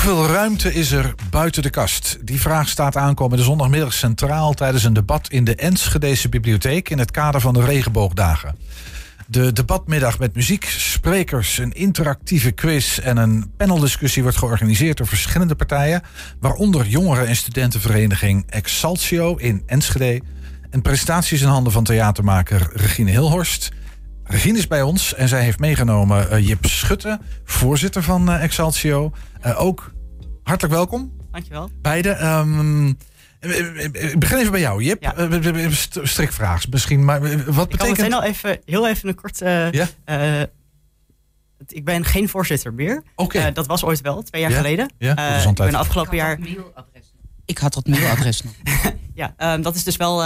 Hoeveel ruimte is er buiten de kast? Die vraag staat aankomende zondagmiddag centraal tijdens een debat in de Enschedese Bibliotheek in het kader van de Regenboogdagen. De debatmiddag met muziek, sprekers, een interactieve quiz en een paneldiscussie wordt georganiseerd door verschillende partijen, waaronder jongeren- en studentenvereniging Exaltio in Enschede. En presentaties in handen van theatermaker Regine Hilhorst. Regine is bij ons en zij heeft meegenomen uh, Jip Schutte, voorzitter van uh, Exaltio. Uh, ook hartelijk welkom. Dankjewel. Beide. Um, ik begin even bij jou, Jip. Ja. Strikvraag misschien, maar wat ik betekent... Ik meteen al even, heel even een kort... Uh, ja? uh, ik ben geen voorzitter meer. Okay. Uh, dat was ooit wel, twee jaar ja? geleden. Ja, ik ben afgelopen jaar... Ik had dat mailadres nog. ja, um, dat is dus wel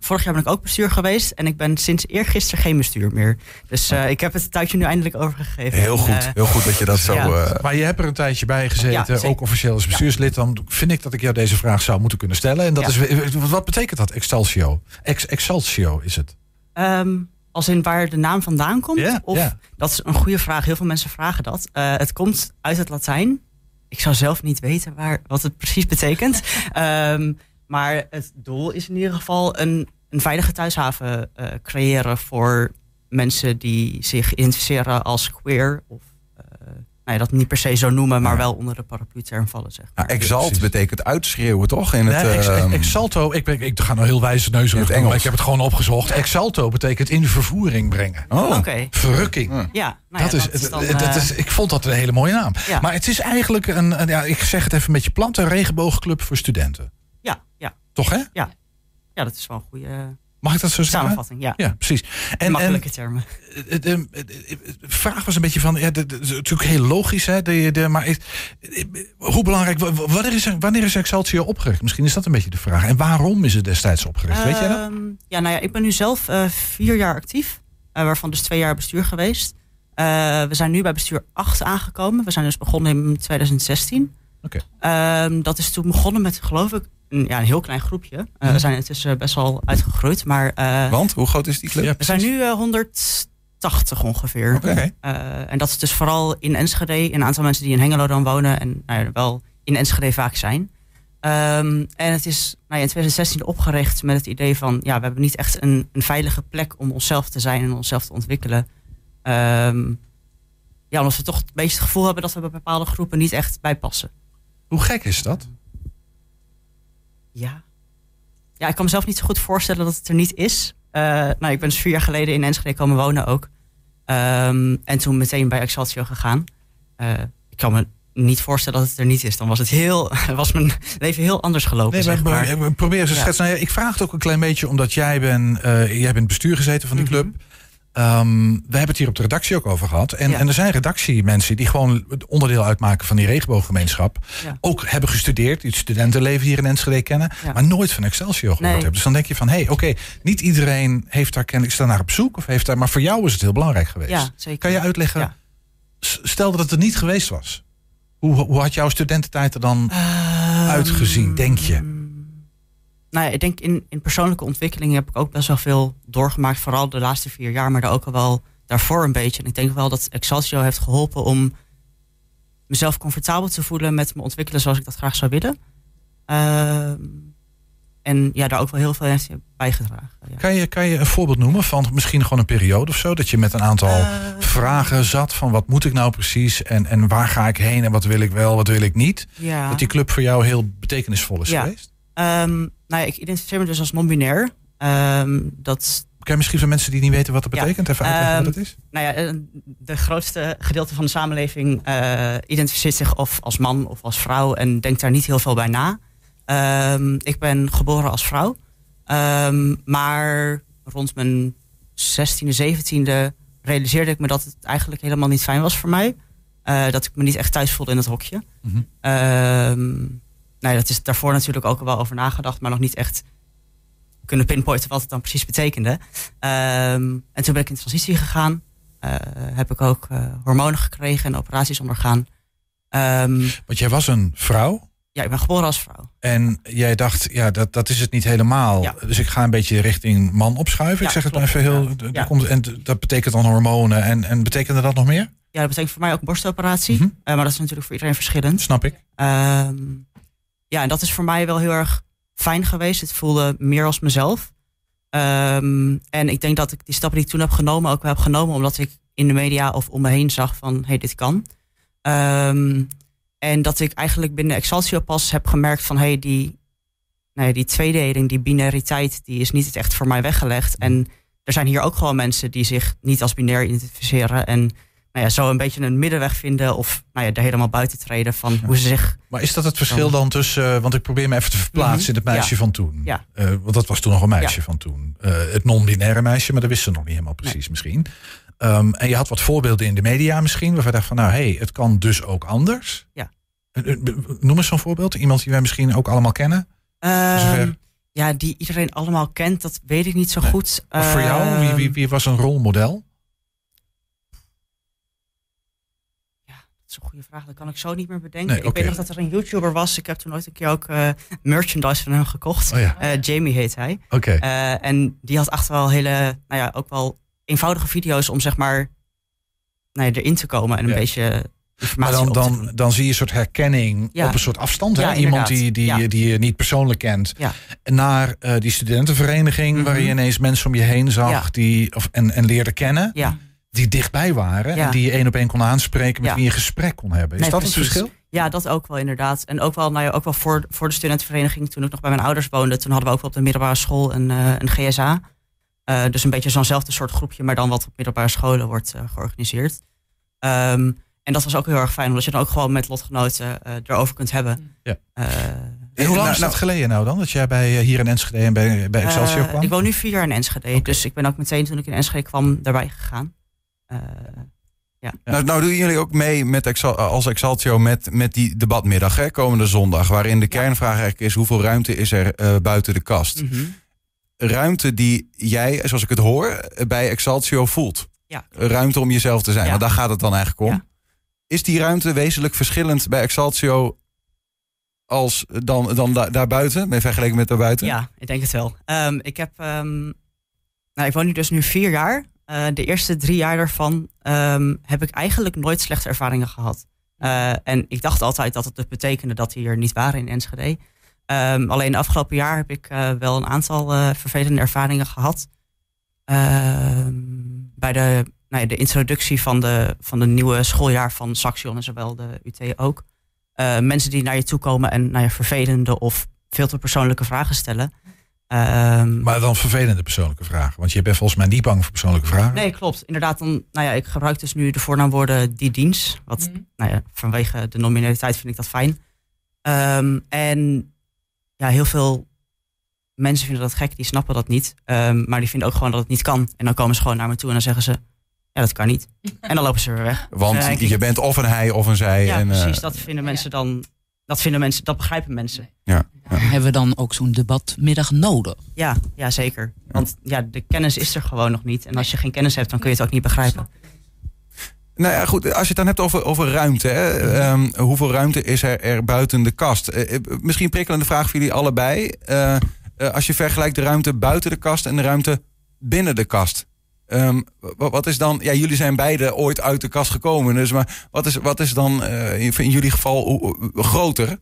vorig jaar ben ik ook bestuur geweest. En ik ben sinds eergisteren geen bestuur meer. Dus uh, ik heb het tijdje nu eindelijk overgegeven. Heel goed, en, uh, heel goed dat je dat zo... Ja. Uh, maar je hebt er een tijdje bij gezeten, ja, ook officieel als bestuurslid. Dan vind ik dat ik jou deze vraag zou moeten kunnen stellen. En dat is, wat betekent dat, Excelsior? Ex, Excelsior is het? Um, als in waar de naam vandaan komt? Yeah, of, yeah. Dat is een goede vraag. Heel veel mensen vragen dat. het komt uit het Latijn. Ik zou zelf niet weten waar, wat het precies betekent. um, maar het doel is in ieder geval een, een veilige thuishaven uh, creëren voor mensen die zich identificeren als queer. Of uh, nou ja, dat niet per se zo noemen, maar wel onder de paraplu-term vallen. Zeg maar. nou, exalt ja, betekent uitschreeuwen, toch? In nee, het, ex, uh, exalto, ik, ben, ik ga nou heel wijze neus in het Engels. Ik heb het gewoon opgezocht. Exalto betekent in vervoering brengen. Oh. Okay. Verrukking. Ja, ja nou dat, ja, is, dat, is dan, dat is, ik vond dat een hele mooie naam. Ja. Maar het is eigenlijk een, een, ja, ik zeg het even een beetje plant, een regenboogclub voor studenten. Ja, ja. Toch hè? Ja. Ja, dat is wel een goede Mag ik dat zo zeggen? samenvatting. Ja, ja precies. En, Makkelijke termen. De, de, de, vraag was een beetje van, ja, de, natuurlijk heel logisch, hè, de, de, maar ik, hoe belangrijk, wanneer is, wanneer is Excelsior opgericht? Misschien is dat een beetje de vraag. En waarom is het destijds opgericht? Weet jij dat? Um, ja, nou ja, ik ben nu zelf uh, vier jaar actief, uh, waarvan dus twee jaar bestuur geweest. We zijn nu bij bestuur 8 aangekomen. We zijn dus begonnen in 2016. Oké. Okay. Um, dat is toen begonnen met, geloof ik, een, ja, een heel klein groepje. Uh, Mhm. we zijn intussen best wel uitgegroeid. Maar, uh, Want, hoe groot is die club? Ja, we zijn nu uh, 180 ongeveer. Okay. Uh, en dat is dus vooral in Enschede. Een aantal mensen die in Hengelo dan wonen. En nou ja, wel in Enschede vaak zijn. Um, en het is nou ja, in 2016 opgericht met het idee van... ja, we hebben niet echt een, een veilige plek om onszelf te zijn en onszelf te ontwikkelen. Um, ja, omdat we toch een beetje het gevoel hebben dat we bij bepaalde groepen niet echt bij passen. Hoe gek is dat? Ja. Ja, ik kan mezelf niet zo goed voorstellen dat het er niet is. Uh, nou, ik ben dus vier jaar geleden in Enschede komen wonen ook. Um, en toen meteen bij Excelsior gegaan. Uh, ik kan me niet voorstellen dat het er niet is. Dan was het heel, was mijn leven heel anders gelopen. Nee, zeg maar. Probeer eens te schetsen. Nou ja, ik vraag het ook een klein beetje omdat jij bent, uh, jij bent bestuur gezeten van die club. Mm -hmm. Um, we hebben het hier op de redactie ook over gehad. En, Ja. en er zijn redactiemensen die gewoon het onderdeel uitmaken van die regenbooggemeenschap. Ja. Ook hebben gestudeerd, die het studentenleven hier in Enschede kennen. Ja. Maar nooit van Excelsior gehoord Nee. hebben. Dus dan denk je van, hé, hey, oké, niet iedereen heeft daar kennelijk is daar naar op zoek. Of heeft daar, maar voor jou is het heel belangrijk geweest. Zeker. Kan je uitleggen, stel dat het er niet geweest was. Hoe, hoe had jouw studententijd er dan Ehm, uitgezien, denk je? Nou ja, ik denk in, in persoonlijke ontwikkeling heb ik ook best wel veel doorgemaakt. Vooral de laatste vier jaar, maar daar ook al wel daarvoor een beetje. En ik denk wel dat Excelsior heeft geholpen om mezelf comfortabel te voelen met me ontwikkelen zoals ik dat graag zou willen. Ehm, en ja, daar ook wel heel veel heeft bijgedragen. Ja. Kan je, kan je een voorbeeld noemen van misschien gewoon een periode of zo? Dat je met een aantal Eh, vragen zat van wat moet ik nou precies? En, en waar ga ik heen en wat wil ik wel, wat wil ik niet? ja. Dat die club voor jou heel betekenisvol is Ja. geweest? Ehm, nou ja, ik identificeer me dus als non-binair. Ehm, dat Kan je misschien voor mensen die niet weten wat dat Ja. betekent, even uitleggen Ehm, wat het is? nou ja, eh, de grootste gedeelte van de samenleving eh, identificeert zich of als man of als vrouw en denkt daar niet heel veel bij na. Ehm, ik ben geboren als vrouw, Ehm, maar rond mijn 16e, 17e realiseerde ik me dat het eigenlijk helemaal niet fijn was voor mij. Eh, dat ik me niet echt thuis voelde in het hokje. Ehm, nou ja, dat is daarvoor natuurlijk ook al wel over nagedacht, maar nog niet echt kunnen pinpointen wat het dan precies betekende. Ehm, en toen ben ik in transitie gegaan. Eh, heb ik ook eh, hormonen gekregen en operaties ondergaan. Ehm, Want jij was een vrouw ja, ik ben geboren als vrouw. en jij dacht, ja, dat, dat is het niet helemaal. Ja. Dus ik ga een beetje richting man opschuiven. Ja, ik zeg het maar even heel. ja. komt- En dat betekent dan hormonen. En, en betekende dat nog meer? Ja, dat betekent voor mij ook borstoperatie. Mhm. Eh, maar dat is natuurlijk voor iedereen verschillend. Snap ik. Ehm, ja, en dat is voor mij wel heel erg fijn geweest. Het voelde meer als mezelf. Ehm, en ik denk dat ik die stappen die ik toen heb genomen ook wel heb genomen omdat ik in de media of om me heen zag van hé, hey, dit kan. Ehm, en dat ik eigenlijk binnen Exaltio pas heb gemerkt van hé, hey, die, ja, die tweedeling, die binariteit, die is niet echt voor mij weggelegd. En er zijn hier ook gewoon mensen die zich niet als binair identificeren. En nou ja, zo een beetje een middenweg vinden of nou ja, er helemaal buiten treden van hoe ze zich Maar is dat het verschil dan tussen, eh, want ik probeer me even te verplaatsen Mhm. in het meisje Ja. van toen. Ja. Eh, want dat was toen nog een meisje van toen. Eh, het non-binaire meisje, maar dat wisten ze nog niet helemaal precies misschien. Ehm, en je had wat voorbeelden in de media misschien, waarvan je dacht van nou hé, hey, het kan dus ook anders. Ja. Noem eens zo'n voorbeeld. Iemand die wij misschien ook allemaal kennen. Ehm, ja, die iedereen allemaal kent, dat weet ik niet zo Nee. goed. Of voor jou, wie, wie, Ehm, wie was een rolmodel? Dat is een goede vraag, dat kan ik zo niet meer bedenken. Nee, ik weet nog dat er een YouTuber was. Ik heb toen ooit een keer ook eh, merchandise van hem gekocht. Oh ja, Eh, Jamie heet hij. oké. Eh, en die had echt wel hele, nou ja, ook wel eenvoudige video's om zeg maar nou ja, erin te komen en een Ja. beetje Maar informatie dan, dan, dan zie je een soort herkenning Ja. op een soort afstand. Hè? Ja, Iemand die, die, Ja. die je niet persoonlijk kent. Ja. Naar die studentenvereniging, waar Mhm. je ineens mensen om je heen zag Ja. die, of, en, en leerde kennen. Die dichtbij waren. Ja. En die je één op één kon aanspreken. Met Ja. wie je een gesprek kon hebben. Is Nee, dat het verschil? Ja, dat ook wel inderdaad. En ook wel, nou ja, ook wel voor, voor de studentenvereniging, toen ik nog bij mijn ouders woonde, toen hadden we ook wel op de middelbare school een, eh, een GSA. Eh, dus een beetje zo'nzelfde soort groepje, maar dan wat op middelbare scholen wordt eh, georganiseerd. Ehm, en dat was ook heel erg fijn, omdat je dan ook gewoon met lotgenoten erover kunt hebben. Ja. En hoe lang nou, is dat geleden nou dan? Dat jij bij, hier in Enschede en bij, bij Excelsior kwam? ik woon nu vier jaar in Enschede, dus ik ben ook meteen toen ik in Enschede kwam daarbij gegaan. Eh, Ja. Nou, nou doen jullie ook mee met Exal- als Exaltio met, met die debatmiddag hè, komende zondag. Waarin de kernvraag eigenlijk is hoeveel ruimte is er eh, buiten de kast. mhm. Ruimte die jij, zoals ik het hoor, bij Exaltio voelt. Ja. Ruimte om jezelf te zijn. Ja. Want daar gaat het dan eigenlijk om. Ja. Is die ruimte wezenlijk verschillend bij Exaltio als dan, dan da- daarbuiten? Vergeleken met daarbuiten? Ja, ik denk het wel. Ehm, ik heb, ehm, nou, ik woon nu dus nu vier jaar. Eh, de eerste drie jaar daarvan ehm, heb ik eigenlijk nooit slechte ervaringen gehad. Eh, en ik dacht altijd dat het dus betekende dat die er niet waren in Enschede. Ehm, alleen de afgelopen jaar heb ik eh, wel een aantal vervelende ervaringen gehad. Ehm, bij de, nou ja, de introductie van de, van de nieuwe schooljaar van Saxion en zowel de UT ook. Mensen die naar je toe komen en nou ja, vervelende of veel te persoonlijke vragen stellen. Ehm, Maar dan vervelende persoonlijke vragen. Want je bent volgens mij niet bang voor persoonlijke vragen. Nee, klopt. Inderdaad, dan, nou ja, ik gebruik dus nu de voornaamwoorden die dienst. Wat, nou ja, vanwege de nominaliteit vind ik dat fijn. Ehm, en ja, heel veel mensen vinden dat gek, die snappen dat niet. Ehm, maar die vinden ook gewoon dat het niet kan. En dan komen ze gewoon naar me toe en dan zeggen ze, ja, dat kan niet. En dan lopen ze weer weg. Want je bent of een hij of een zij. Ja, en, eh, precies. Dat vinden mensen dan, dat vinden mensen, dat begrijpen mensen. Hebben we dan ook zo'n debatmiddag nodig? Ja, ja, zeker. Want ja, de kennis is er gewoon nog niet. En als je geen kennis hebt, dan kun je het ook niet begrijpen. Nou ja, goed. Als je het dan hebt over, over ruimte. Hè, ehm, hoeveel ruimte is er, er buiten de kast? Eh, eh, misschien een prikkelende vraag voor jullie allebei. Eh, als je vergelijkt de ruimte buiten de kast en de ruimte binnen de kast. Ehm, wa- wat is dan... Ja, jullie zijn beide ooit uit de kast gekomen. Dus maar wat is, wat is dan eh, in jullie geval groter?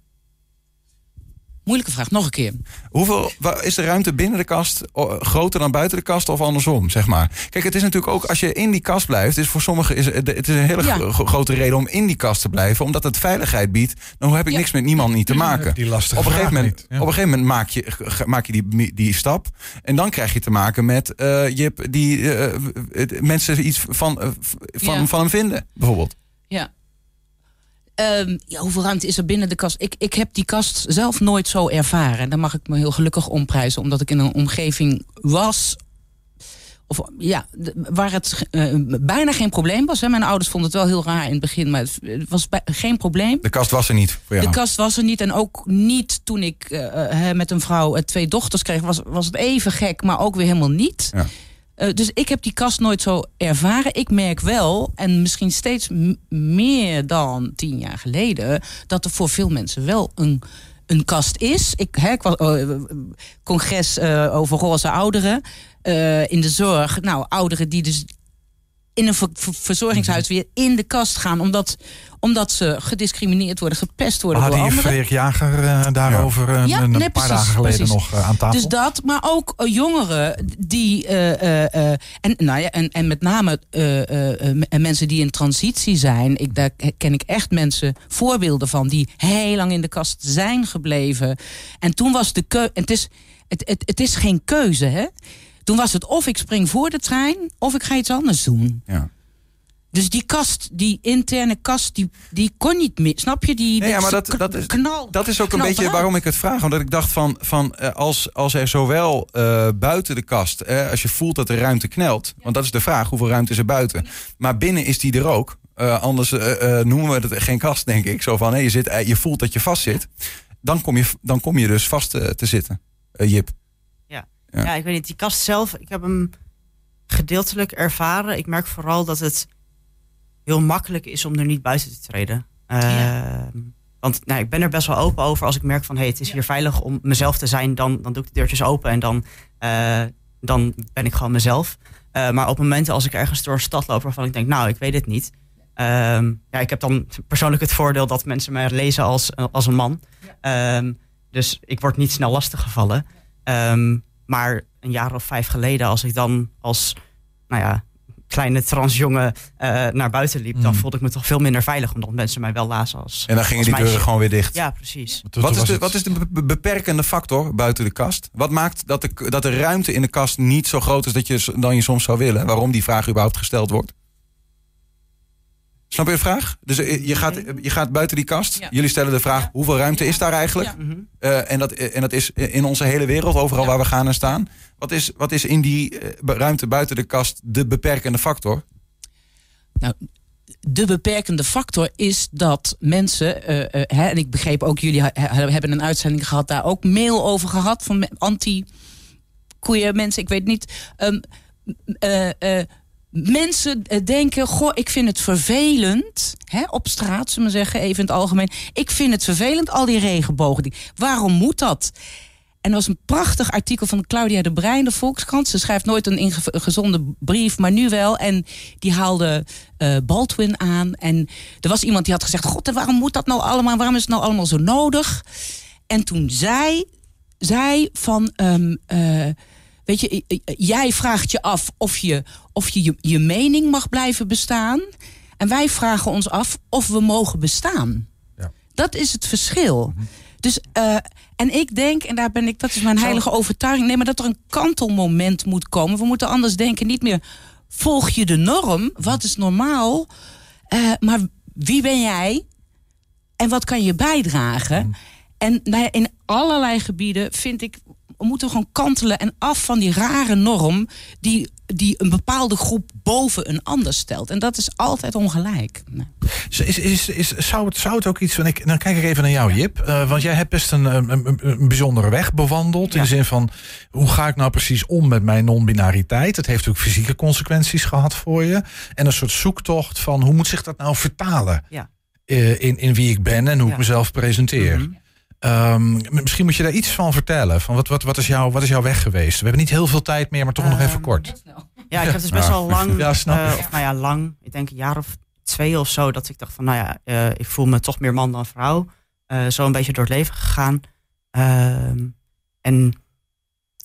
Moeilijke vraag, nog een keer. Hoeveel is de ruimte binnen de kast groter dan buiten de kast of andersom, zeg maar? Kijk, het is natuurlijk ook als je in die kast blijft, is voor sommigen is het, het is een hele Ja. grote reden om in die kast te blijven, omdat het veiligheid biedt. Dan heb ik Ja. niks met niemand niet te maken. Die lastige Op een, gegeven moment, niet. Ja. op een gegeven moment maak je, maak je die, die stap. En dan krijg je te maken met eh, je hebt die eh, mensen iets van, eh, van, Ja. van hem vinden, bijvoorbeeld. Ja. Ehm, ja, hoeveel ruimte is er binnen de kast? Ik, ik heb die kast zelf nooit zo ervaren. En daar mag ik me heel gelukkig om prijzen. Omdat ik in een omgeving was... Of, ja, waar het eh, bijna geen probleem was. Hè. Mijn ouders vonden het wel heel raar in het begin. Maar het, was geen probleem. De kast was er niet voor jou. De kast was er niet. En ook niet toen ik eh, eh, met een vrouw twee dochters kreeg. Was, was het even gek, maar ook weer helemaal niet. Ja. Eh, dus ik heb die kast nooit zo ervaren. Ik merk wel, en misschien steeds meer dan tien jaar geleden... dat er voor veel mensen wel een, een kast is. Ik, hè, ik was, eh, congres eh, over roze ouderen. in de zorg, nou, ouderen die dus in een ver- ver- verzorgingshuis weer in de kast gaan. Omdat, omdat ze gediscrimineerd worden, gepest We worden door hadden hier. Freek Jager eh, daarover eh, Ja, een nee, paar precies, dagen geleden precies. nog eh, aan tafel. Dus dat, maar ook jongeren die. en, nou ja, en, en met name mensen die in transitie zijn. Ik, daar ken ik echt mensen, voorbeelden van, die heel lang in de kast zijn gebleven. En toen was de keuze. Het is, het, het, het is geen keuze, hè? Toen was het of ik spring voor de trein, of ik ga iets anders doen. Ja. Dus die kast, die interne kast, die, die kon niet meer. Snap je? Die, Nee, ja, maar dat, dat, is, knal, dat is ook een beetje waarom ik het vraag. Omdat ik dacht van, van eh, als, als er zowel eh, buiten de kast, eh, als je voelt dat de ruimte knelt. Want dat is de vraag, hoeveel ruimte is er buiten? Maar binnen is die er ook. Anders noemen we het geen kast, denk ik. Zo van, hé, je, zit, je voelt dat je vast zit. Dan kom je, dan kom je dus vast te zitten, Jip. Ja. Ja, ik weet niet. Die kast zelf, ik heb hem gedeeltelijk ervaren. Ik merk vooral dat het heel makkelijk is om er niet buiten te treden. Ja. Ehm, Want nou, ik ben er best wel open over. Als ik merk van hey, het is hier veilig om mezelf te zijn, dan, dan doe ik de deurtjes open en dan, eh, dan ben ik gewoon mezelf. Eh, maar op momenten als ik ergens door een stad loop waarvan ik denk, nou, ik weet het niet. Ehm, ja, ik heb dan persoonlijk het voordeel dat mensen mij lezen als, als een man. Ehm, dus ik word niet snel lastiggevallen. Ehm, maar een jaar of vijf geleden, als ik dan als nou ja, kleine transjongen eh naar buiten liep, dan Mm. voelde ik me toch veel minder veilig, omdat mensen mij wel lazen als. En dan gingen die deuren gewoon weer dicht. Ja, precies. Toen Wat is, de, het- wat is de be- beperkende factor buiten de kast? Wat maakt dat de, dat de ruimte in de kast niet zo groot is dat je, dan je soms zou willen? Waarom die vraag überhaupt gesteld wordt? Snap je de vraag? Dus eh, je gaat, je gaat buiten die kast. Ja. Jullie stellen de vraag, Ja. hoeveel ruimte is daar eigenlijk? Mhm. Eh, en, dat, en dat is in onze hele wereld, overal waar we gaan en staan. Wat is, wat is in die eh, ruimte buiten de kast de beperkende factor? Nou, de beperkende factor is dat mensen, eh, eh, hè, en ik begreep ook, jullie hebben een uitzending gehad, daar ook mail over gehad van anti-koeien mensen, ik weet niet. Eh, eh, mensen eh, denken, goh, ik vind het vervelend, hè, op straat, zullen we zeggen, even in het algemeen. Ik vind het vervelend, al die regenbogen. Waarom moet dat? En er was een prachtig artikel van Claudia de Brein, de Volkskrant. Ze schrijft nooit een gezonde brief, maar nu wel. En die haalde eh, Baldwin aan. En er was iemand die had gezegd: God, waarom moet dat nou allemaal? Waarom is het nou allemaal zo nodig? En toen zei zij van. ehm, eh, weet je, jij vraagt je af of je of je, je je mening mag blijven bestaan. En wij vragen ons af of we mogen bestaan. Ja. Dat is het verschil. Dus, eh, en ik denk, en daar ben ik, dat is mijn heilige overtuiging, nee, maar dat er een kantelmoment moet komen. We moeten anders denken, niet meer volg je de norm, wat is normaal, eh, maar wie ben jij en wat kan je bijdragen? En nou ja, in allerlei gebieden vind ik, we moeten gewoon kantelen en af van die rare norm die, die een bepaalde groep boven een ander stelt. En dat is altijd ongelijk. Nee. Is, is, is, zou, het, zou het ook iets van. Ik, dan kijk ik even naar jou, Jip. Eh, want jij hebt best een, een, een, bijzondere weg bewandeld. In de zin van. Hoe ga ik nou precies om met mijn non-binariteit? Het heeft ook fysieke consequenties gehad voor je. En een soort zoektocht van. Hoe moet zich dat nou vertalen? Ja. eh, in, in wie ik ben en hoe ik mezelf presenteer. Mhm. M- misschien moet je daar iets van vertellen. Van wat, wat, wat, is jouw, wat is jouw weg geweest? We hebben niet heel veel tijd meer, maar toch nog even Ehm, kort. Ja, ik heb dus best wel lang, Ja, snap eh, of nou ja, lang, ik denk een jaar of twee of zo, dat ik dacht van, nou ja, eh, ik voel me toch meer man dan vrouw. Eh, zo een beetje door het leven gegaan. Ehm, en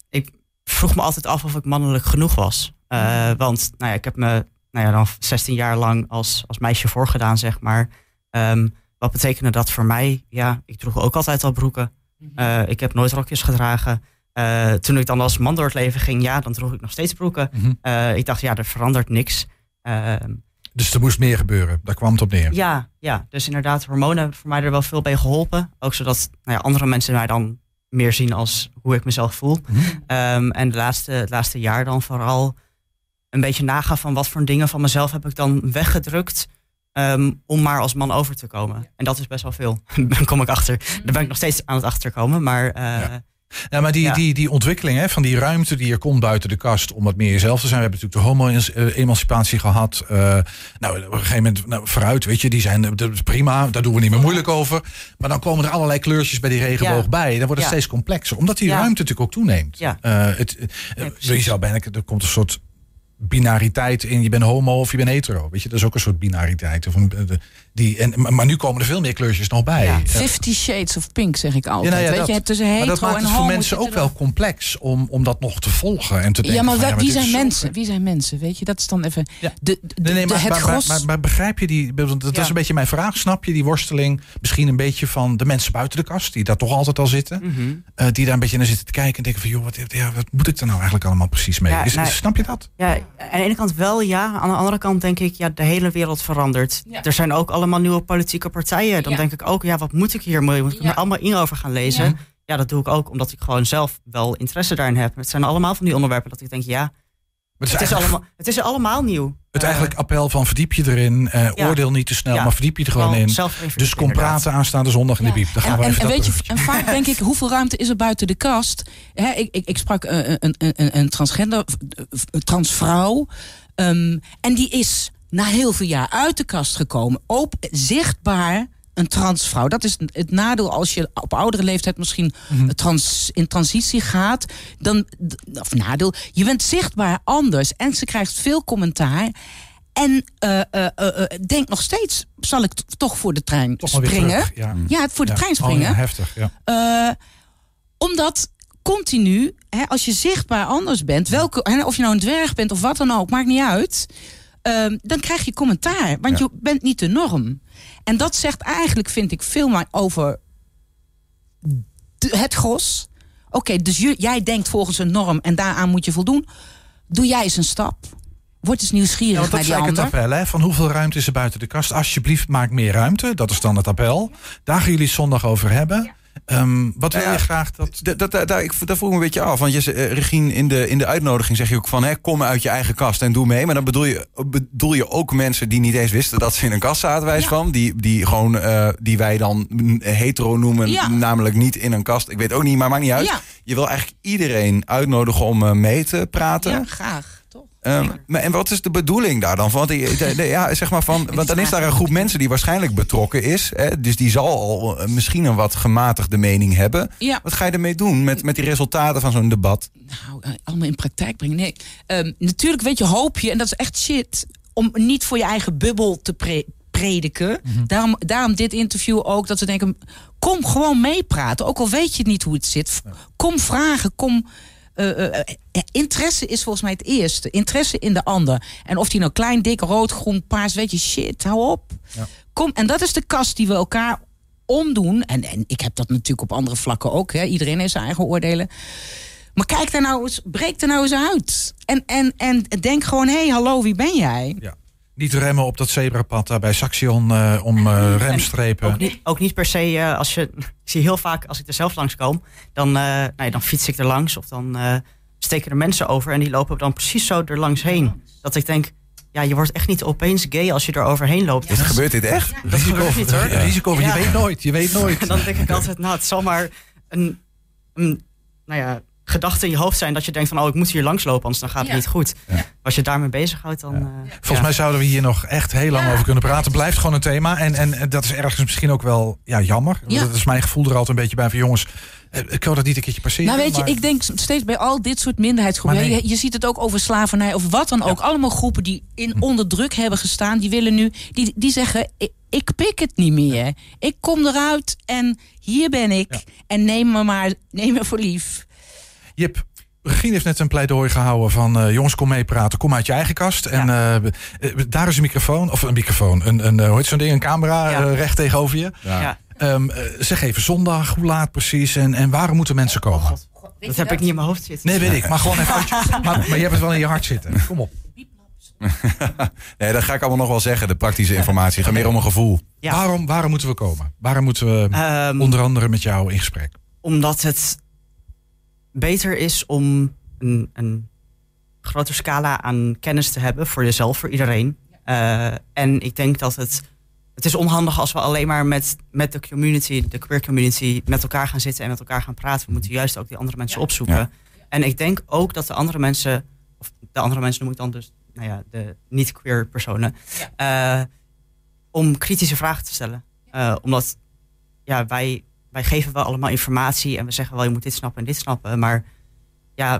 ik vroeg me altijd af of ik mannelijk genoeg was. Eh, want, nou ja, ik heb me, nou ja, dan 16 jaar lang als, als meisje voorgedaan, zeg maar. Ehm, wat betekende dat voor mij? Ja, ik droeg ook altijd al broeken. Eh, ik heb nooit rokjes gedragen. Eh, toen ik dan als man door het leven ging, ja, dan droeg ik nog steeds broeken. Mhm. Eh, ik dacht, ja, er verandert niks. Ehm, Dus er moest meer gebeuren. Daar kwam het op neer. ja, ja, dus inderdaad, hormonen hebben voor mij er wel veel bij geholpen. Ook zodat nou ja, andere mensen mij dan meer zien als hoe ik mezelf voel. Mhm. Ehm, en de laatste, het laatste jaar dan vooral een beetje nagaan van wat voor dingen van mezelf heb ik dan weggedrukt. Ehm, om maar als man over te komen. En dat is best wel veel. Daar kom ik achter. Daar ben ik nog steeds aan het achterkomen. Maar eh, Ja. Ja, maar die, Ja. die, die ontwikkeling hè, van die ruimte die er komt buiten de kast om wat meer jezelf te zijn. We hebben natuurlijk de homo-emancipatie gehad. Eh, nou, op een gegeven moment, nou, vooruit, weet je, die zijn dat is prima. Daar doen we niet meer moeilijk over. Maar dan komen er allerlei kleurtjes bij die regenboog Ja. bij. Dan wordt het Ja. steeds complexer, omdat die Ja. ruimte natuurlijk ook toeneemt. Ja. Eh, het, Ja, je zou bijna, er komt een soort binariteit in je bent homo of je bent hetero. Weet je, dat is ook een soort binariteit. Of een, de- die, en, maar maar nu komen er veel meer kleurtjes nog bij. Ja. Eh, Fifty Shades of Pink, zeg ik altijd. nou ja, Weet dat. je, het tussen maar hetero dat maakt en het voor mensen ook wel complex om, om dat nog te volgen en te denken. Ja, maar van, wie zijn zo- mensen? Wie zijn mensen? Weet je, dat is dan even. De, de, Nee, nee, de- maar, het maar, gros. maar, maar begrijp je die? Dat is een beetje mijn vraag. Snap je die worsteling? Misschien een beetje van de mensen buiten de kast, die daar toch altijd al zitten. Mhm. eh, die daar een beetje naar zitten te kijken en denken van, joh, wat, ja, wat moet ik er nou eigenlijk allemaal precies mee? Is- nou, snap je dat? Ja, aan de ene kant wel, ja. Aan de andere kant denk ik, ja, de hele wereld verandert. Ja. Er zijn ook allemaal nieuwe politieke partijen. Dan Ja. denk ik ook, ja, wat moet ik hier? Moet ik er allemaal in over gaan lezen? Ja. Dat doe ik ook omdat ik gewoon zelf wel interesse daarin heb. Het zijn allemaal van die onderwerpen dat ik denk, ja, het is, het is eigenlijk, allemaal, het is allemaal nieuw. het Eh, eigenlijk appel van verdiep je erin. eh, Ja. Oordeel niet te snel, Ja. maar verdiep je er gewoon in. Dus kom inderdaad. praten aanstaande zondag in de biep. Dan gaan en, we en, even en dat weet je, en vaak denk ik, hoeveel ruimte is er buiten de kast? Hè, ik, ik, ik sprak eh, een, een, een, een transgender, transvrouw. ehm, en die is na heel veel jaar uit de kast gekomen. Op, zichtbaar een transvrouw. Dat is het nadeel als je op oudere leeftijd misschien trans, in transitie gaat. Dan, of nadeel, je bent zichtbaar anders. En ze krijgt veel commentaar. En eh, eh, eh, denk nog steeds, zal ik toch voor de trein Toch springen? terug. Ja. Ja, voor de Ja. trein Oh, springen. ja, heftig, ja. Omdat continu, hè, als je zichtbaar anders bent, welke, hè, of je nou een dwerg bent of wat dan ook, maakt niet uit. Ehm, dan krijg je commentaar, want Ja. je bent niet de norm. En dat zegt eigenlijk, vind ik, veel meer over de- het gros. Oké, dus je- jij denkt volgens een norm en daaraan moet je voldoen. Doe jij eens een stap. Word eens Ja, nieuwsgierig dat naar is die eigenlijk ander. het appel, hè? Van hoeveel ruimte is er buiten de kast? Alsjeblieft, maak meer ruimte. Dat is dan het appel. Daar gaan jullie het zondag over hebben. Ehm, wat wil Ja. je graag dat... Dat, dat, dat, daar, ik, daar vroeg ik me een beetje af. Want je, eh, Regine, in de, in de uitnodiging zeg je ook van... Hè, kom uit je eigen kast en doe mee. Maar dan bedoel je, bedoel je ook mensen die niet eens wisten... dat ze in een kast zaten, wijs Ja. van. Die, die, gewoon, eh, die wij dan hetero noemen. Ja. Namelijk niet in een kast. Ik weet ook niet, maar maakt niet uit. Ja. Je wil eigenlijk iedereen uitnodigen om eh, mee te praten. Ja, graag. Ehm, maar, en wat is de bedoeling daar dan van? De- ja, zeg maar van, want dan is daar een groep mensen die waarschijnlijk betrokken is. Hè, dus die zal al eh, misschien een wat gematigde mening hebben. Ja. Wat ga je ermee doen met, met die resultaten van zo'n debat? nou, eh, allemaal in praktijk brengen. Nee, Ehm, natuurlijk weet je, hoop je, en dat is echt shit, om niet voor je eigen bubbel te pre- prediken. daarom, daarom dit interview ook, dat ze denken, kom gewoon meepraten. Ook al weet je niet hoe het zit. Kom vragen, kom... eh, eh, eh, interesse is volgens mij het eerste. Interesse in de ander. En of die nou klein, dik, rood, groen, paars, weet je, shit, hou op. Ja. Kom, en dat is de kast die we elkaar omdoen. En, en ik heb dat natuurlijk op andere vlakken ook. Hè. Iedereen heeft zijn eigen oordelen. Maar kijk daar nou eens, breek er nou eens uit. En, en, en denk gewoon, hé, hey, hallo, wie ben jij? Ja. Niet remmen op dat zebrapad daar bij Saxion eh, om eh, remstrepen. Ook niet, ook niet per se eh, als je. Ik zie heel vaak als ik er zelf langs kom, dan, eh, nou ja, dan fiets ik er langs of dan eh, steken er mensen over en die lopen dan precies zo er langs heen. Dat ik denk, ja, je wordt echt niet opeens gay als je er overheen loopt. Is, gebeurt dit echt? Risico, gebeurt niet, hoor. Ja, risico, je Ja. weet nooit. Je weet nooit. En dan denk ik altijd, nou, het zal maar een, een nou ja, gedachte in je hoofd zijn dat je denkt van, oh, ik moet hier langslopen, anders dan gaat het Ja. niet goed. Als je daarmee bezighoudt, dan. eh, Volgens ja. mij zouden we hier nog echt heel lang over kunnen praten. Blijft gewoon een thema. En, en, dat is ergens misschien ook wel ja, jammer. Ja. Dat is mijn gevoel er altijd een beetje bij. Van jongens, eh, ik wil dat niet een keertje passeren. Nou weet je, maar- ik denk steeds bij al dit soort minderheidsgroepen. Nee. je, je ziet het ook over slavernij of wat dan ook. Allemaal groepen die in Hm. onder druk hebben gestaan. Die willen nu, die, die zeggen, ik, ik pik het niet meer. Ik kom eruit en hier ben ik. Ja. En neem me maar, neem me voor lief. Jip, Regine heeft net een pleidooi gehouden van... eh, jongens, kom meepraten, kom uit je eigen kast. En eh, eh, daar is een microfoon, of een microfoon, een, een, hoe heet zo'n ding, een camera Ja. recht tegenover je. Ja. Ehm, eh, zeg even zondag, hoe laat precies en, en waarom moeten mensen komen? God, dat heb ik niet in mijn hoofd zitten. Nee, weet ik, maar gewoon even uit je- maar, maar je hebt het wel in je hart zitten. Kom op. Nee, dat ga ik allemaal nog wel zeggen, de praktische informatie. Het gaat meer om een gevoel. Ja. Waarom, waarom moeten we komen? Waarom moeten we Ehm, onder andere met jou in gesprek? Omdat het beter is om een, een grotere scala aan kennis te hebben voor jezelf, voor iedereen. Eh, en ik denk dat het. Het is onhandig als we alleen maar met, met de community, de queer community, met elkaar gaan zitten en met elkaar gaan praten. We moeten juist ook die andere mensen opzoeken. Ja. En ik denk ook dat de andere mensen, of de andere mensen noem ik dan dus, nou ja, de niet-queer personen, eh, om kritische vragen te stellen. Eh, omdat ja, wij, wij geven wel allemaal informatie en we zeggen wel je moet dit snappen en dit snappen. Maar ja,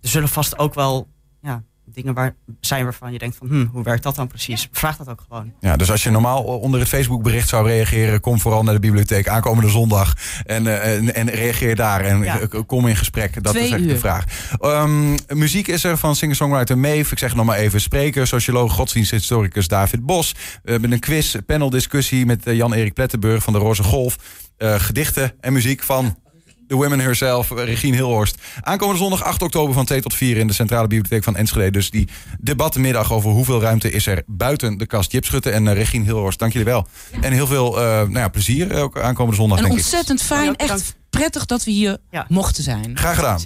er zullen vast ook wel ja, dingen waar, zijn waarvan je denkt van, hm, hoe werkt dat dan precies? Vraag dat ook gewoon. Ja, dus als je normaal onder het Facebook bericht zou reageren, kom vooral naar de bibliotheek aankomende zondag en, eh, en, en reageer daar en Ja. eh, kom in gesprek. Dat Twee is echt de vraag. Ehm, muziek is er van singer-songwriter Maeve. Ik zeg nog maar even. Spreker, socioloog, godsdiensthistoricus David Bos. We hebben een quiz, paneldiscussie met eh, Jan-Erik Plettenburg van de Roze Golf. Gedichten en muziek van de women herself, eh, Regine Hilhorst. Aankomende zondag 8 oktober van 2 tot 4 in de Centrale Bibliotheek van Enschede. Dus die debattenmiddag over hoeveel ruimte is er buiten de kast. Jip Schutte en eh, Regine Hilhorst, dank jullie wel. En heel veel eh, nou ja, plezier ook aankomende zondag, En denk ik. ontzettend fijn, echt prettig dat we hier Ja. mochten zijn. Graag gedaan.